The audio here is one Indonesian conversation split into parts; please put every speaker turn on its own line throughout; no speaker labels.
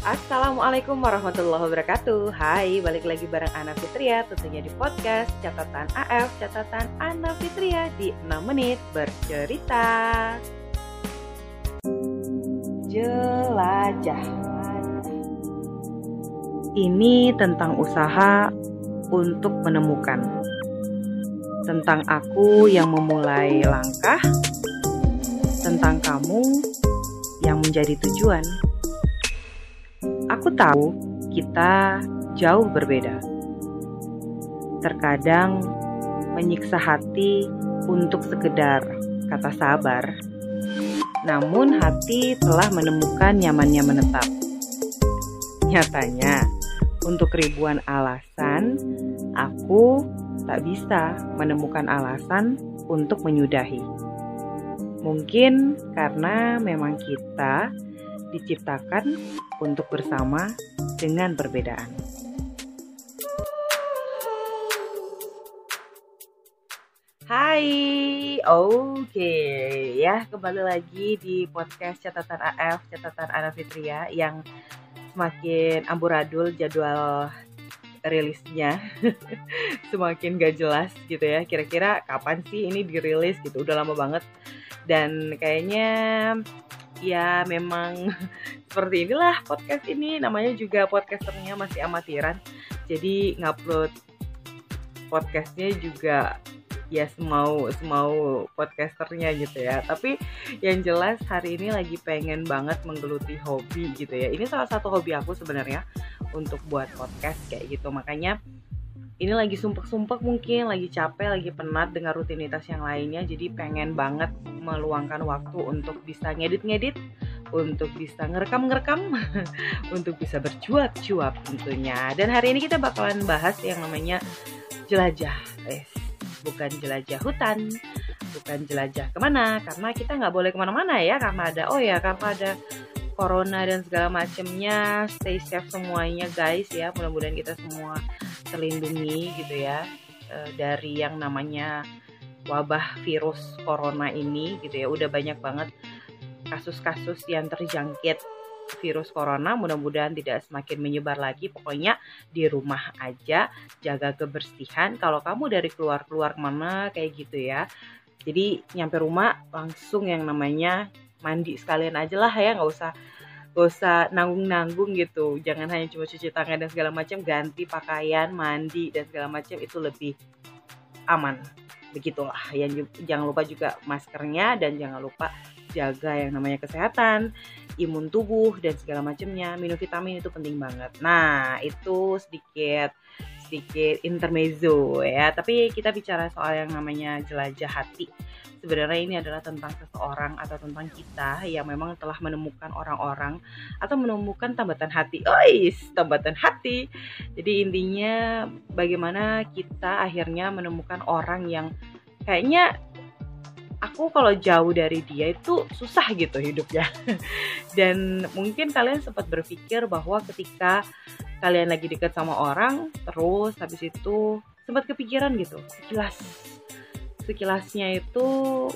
Assalamualaikum warahmatullahi wabarakatuh. Hai, balik lagi bareng Ana Fitria Tentunya di podcast Catatan AF Catatan Ana Fitria Di 6 menit bercerita. Jelajah. Ini tentang usaha untuk menemukan. Tentang aku yang memulai langkah. Tentang kamu yang menjadi tujuan Aku tahu kita jauh berbeda. Terkadang menyiksa hati untuk sekedar kata sabar. Namun hati telah menemukan nyamannya menetap. Nyatanya, untuk ribuan alasan, aku tak bisa menemukan alasan untuk menyudahi. Mungkin karena memang kita diciptakan untuk bersama dengan perbedaan. Hai, oke okay. ya kembali lagi di podcast catatan AF catatan Ana Fitria yang semakin amburadul jadwal rilisnya semakin gak jelas gitu ya kira-kira kapan sih ini dirilis gitu udah lama banget dan kayaknya ya memang seperti inilah podcast ini. Namanya juga podcasternya masih amatiran. Jadi ngupload podcastnya juga ya semau semau podcasternya gitu ya. Tapi yang jelas hari ini lagi pengen banget menggeluti hobi gitu ya. Ini salah satu hobi aku sebenarnya untuk buat podcast kayak gitu. Makanya ini lagi sumpek-sumpek mungkin, lagi capek, lagi penat dengan rutinitas yang lainnya, jadi pengen banget meluangkan waktu untuk bisa ngedit-ngedit, untuk bisa ngerekam-ngerekam, untuk bisa bercuap-cuap tentunya. Dan hari ini kita bakalan bahas yang namanya jelajah, eh, bukan jelajah hutan, bukan jelajah ke mana, karena kita nggak boleh ke mana-mana ya, karena ada, oh ya, karena ada corona dan segala macemnya stay safe semuanya guys ya mudah-mudahan kita semua terlindungi gitu ya e, dari yang namanya wabah virus corona ini gitu ya. Udah banyak banget kasus-kasus yang terjangkit virus corona mudah-mudahan tidak semakin menyebar lagi. Pokoknya di rumah aja jaga kebersihan. Kalau kamu dari keluar-keluar mana kayak gitu ya. Jadi nyampe rumah langsung yang namanya mandi sekalian aja lah ya nggak usah gak usah nanggung-nanggung gitu. Jangan hanya cuma cuci tangan dan segala macam ganti pakaian mandi dan segala macam itu lebih aman. Begitulah. Yang jangan lupa juga maskernya dan jangan lupa jaga yang namanya kesehatan imun tubuh dan segala macamnya. Minum vitamin itu penting banget. Nah itu sedikit sedikit intermezzo ya. Tapi kita bicara soal yang namanya jelajah hati sebenarnya ini adalah tentang seseorang atau tentang kita yang memang telah menemukan orang-orang atau menemukan tambatan hati. Ois, tambatan hati. Jadi intinya bagaimana kita akhirnya menemukan orang yang kayaknya aku kalau jauh dari dia itu susah gitu hidupnya. Dan mungkin kalian sempat berpikir bahwa ketika kalian lagi dekat sama orang, terus habis itu sempat kepikiran gitu, sekilas sekilasnya itu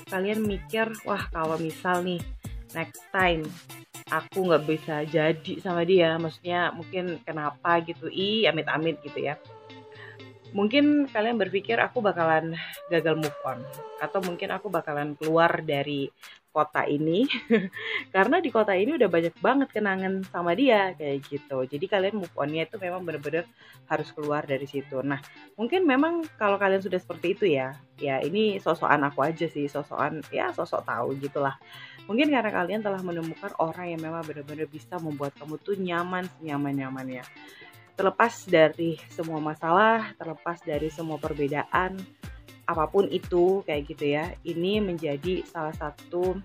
kalian mikir wah kalau misal nih next time aku nggak bisa jadi sama dia maksudnya mungkin kenapa gitu? I amit-amit gitu ya. Mungkin kalian berpikir aku bakalan gagal move on atau mungkin aku bakalan keluar dari kota ini. Karena di kota ini udah banyak banget kenangan sama dia kayak gitu. Jadi kalian move onnya itu memang bener-bener harus keluar dari situ. Nah mungkin memang kalau kalian sudah seperti itu ya ya ini sosokan aku aja sih sosokan ya sosok tahu gitulah. Mungkin karena kalian telah menemukan orang yang memang benar-benar bisa membuat kamu tuh nyaman nyaman nyamannya terlepas dari semua masalah terlepas dari semua perbedaan apa pun itu kayak gitu ya. Ini menjadi salah satu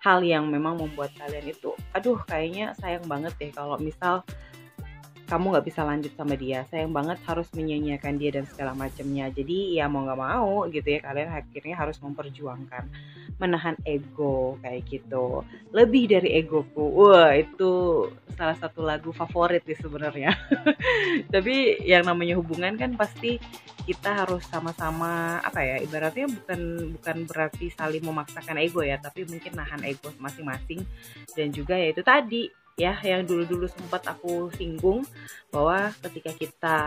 hal yang memang membuat kalian itu aduh kayaknya sayang banget deh kalau misal kamu nggak bisa lanjut sama dia. Sayang banget harus menyanyiakan dia dan segala macamnya. Jadi ya mau nggak mau gitu ya kalian akhirnya harus memperjuangkan menahan ego kayak gitu. Lebih dari egoku. Wah itu salah satu lagu favorit sih sebenarnya. Tapi yang namanya hubungan kan pasti kita harus sama-sama apa ya ibaratnya bukan bukan berarti saling memaksakan ego ya tapi mungkin nahan ego masing-masing. Dan juga ya itu tadi ya yang dulu-dulu sempat aku singgung bahwa ketika kita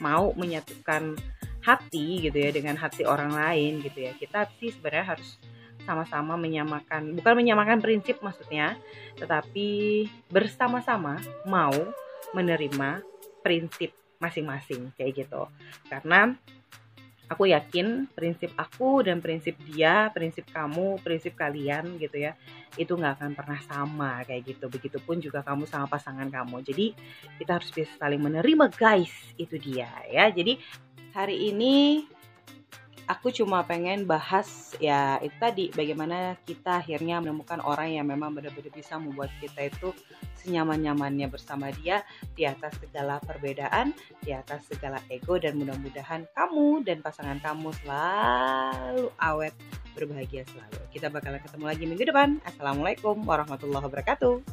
mau menyatukan hati gitu ya dengan hati orang lain gitu ya kita sih sebenarnya harus sama-sama menyamakan bukan menyamakan prinsip maksudnya tetapi bersama-sama mau menerima prinsip masing-masing kayak gitu karena aku yakin prinsip aku dan prinsip dia, prinsip kamu, prinsip kalian gitu ya, itu nggak akan pernah sama kayak gitu. Begitupun juga kamu sama pasangan kamu. Jadi kita harus bisa saling menerima guys, itu dia ya. Jadi hari ini aku cuma pengen bahas ya itu tadi bagaimana kita akhirnya menemukan orang yang memang benar-benar bisa membuat kita itu senyaman-nyamannya bersama dia di atas segala perbedaan, di atas segala ego dan mudah-mudahan kamu dan pasangan kamu selalu awet berbahagia selalu. Kita bakalan ketemu lagi minggu depan. Assalamualaikum warahmatullahi wabarakatuh.